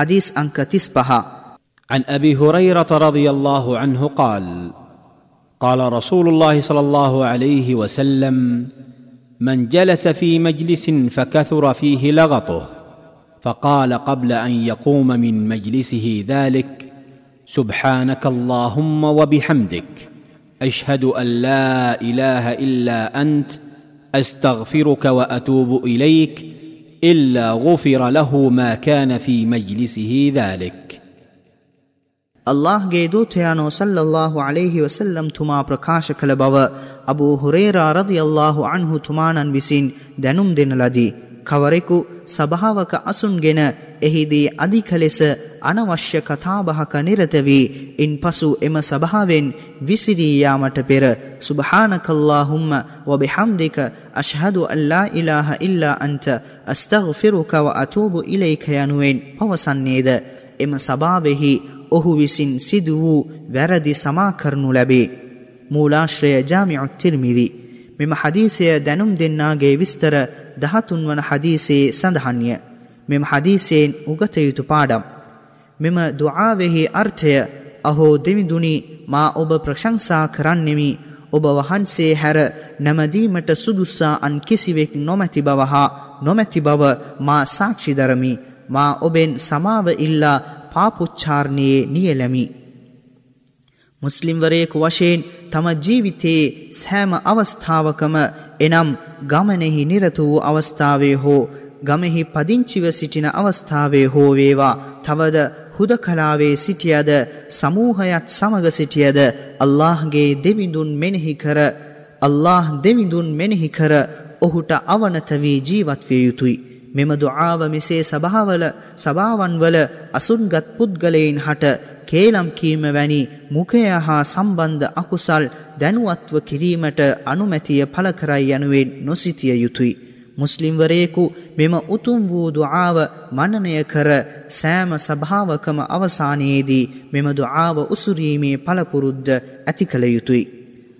حديث أنك تسبها عن أبي هريرة رضي الله عنه قال قال رسول الله صلى الله عليه وسلم من جلس في مجلس فكثر فيه لغطه فقال قبل أن يقوم من مجلسه ذلك سبحانك اللهم وبحمدك أشهد أن لا إله إلا أنت أستغفرك وأتوب إليك الا غفر له ما كان في مجلسه ذلك අල්لهගේ දූතයානෝ සල්ලල්له عليهෙහි වසල්ලම් තුමා ප්‍රකාශ කළ බව අබූ හුරේරා රදි අල්له අන්හු තුමානන් විසින් දැනුම් දෙන ලදී. කවරෙකු සභාවක අසුන්ගෙන එහිදී අධික ලෙස අනවශ්‍ය කතාබහක නිරතවී ඉන් පසු එම සභාවෙන් විසිරීයාමට පෙර සුභානකල්ලාහුම්ම වබිහම්දික අශහදු අල්ලා ඉලාහ ඉල්ලා අන්ට අස්තගෆිරුකව අතූබු ඉලයික යනුවෙන් පවසන්නේද එම සභාවෙහි ඔහු විසින් සිදු වූ වැරදි සමා කරනු ලැබේ. මූලාශ්‍රය ජාමිඋත් තිර්මිදි. මෙම හදීසය දැනුම් දෙන්නාගේ විස්තර දහතුන් වන හදීසයේ සඳහන්ය. මෙම හදීසයෙන් උගත යුතු පාඩම්. මෙම දුආවෙහි අර්ථය අහෝ දෙවිදුනි මා ඔබ ප්‍රශංසා කරන්නෙමි ඔබ වහන්සේ හැර නැමදීමට සුදුස්සා අන් කිසිවෙක් නොමැති බව හා නොමැති බව මා සාක්ෂි දරමි මා ඔබෙන් සමාව ඉල්ලා පාපුච්චාරණයේ නියලැමි. මුස්ලිම්වරයෙකු වශයෙන් තම ජීවිතයේ සෑම අවස්ථාවකම එනම් ගමනෙහි නිරත වූ අවස්ථාවේ හෝ ගමෙහි පදිංචිව සිටින අවස්ථාවේ හෝ වේවා තවද හුද කලාවේ සිටියද සමූහයත් සමග සිටියද අල්لهගේ දෙවිඳුන් මෙනෙහි කර අල්له දෙවිඳුන් මෙනෙහි කර ඔහුට අවනත වී ජීවත් විය යුතුයි. මෙම දුආව මෙසේ සභාවල සභාවන්වල අසුන්ගත් පුද්ගලයින් හට කේලම් කීම වැනි මුඛය හා සම්බන්ධ අකුසල් දැනුවත්ව කිරීමට අනුමැතිය පළ කරයි යනුවෙන් නොසිතිය යුතුයි. මුස්ලිම්වරයෙකු මෙම උතුම් වූ දුආව මනනය කර සෑම සභාවකම අවසානයේදී මෙම දුආව උසුරීමේ පළපුරුද්ද ඇති කළ යුතුයි.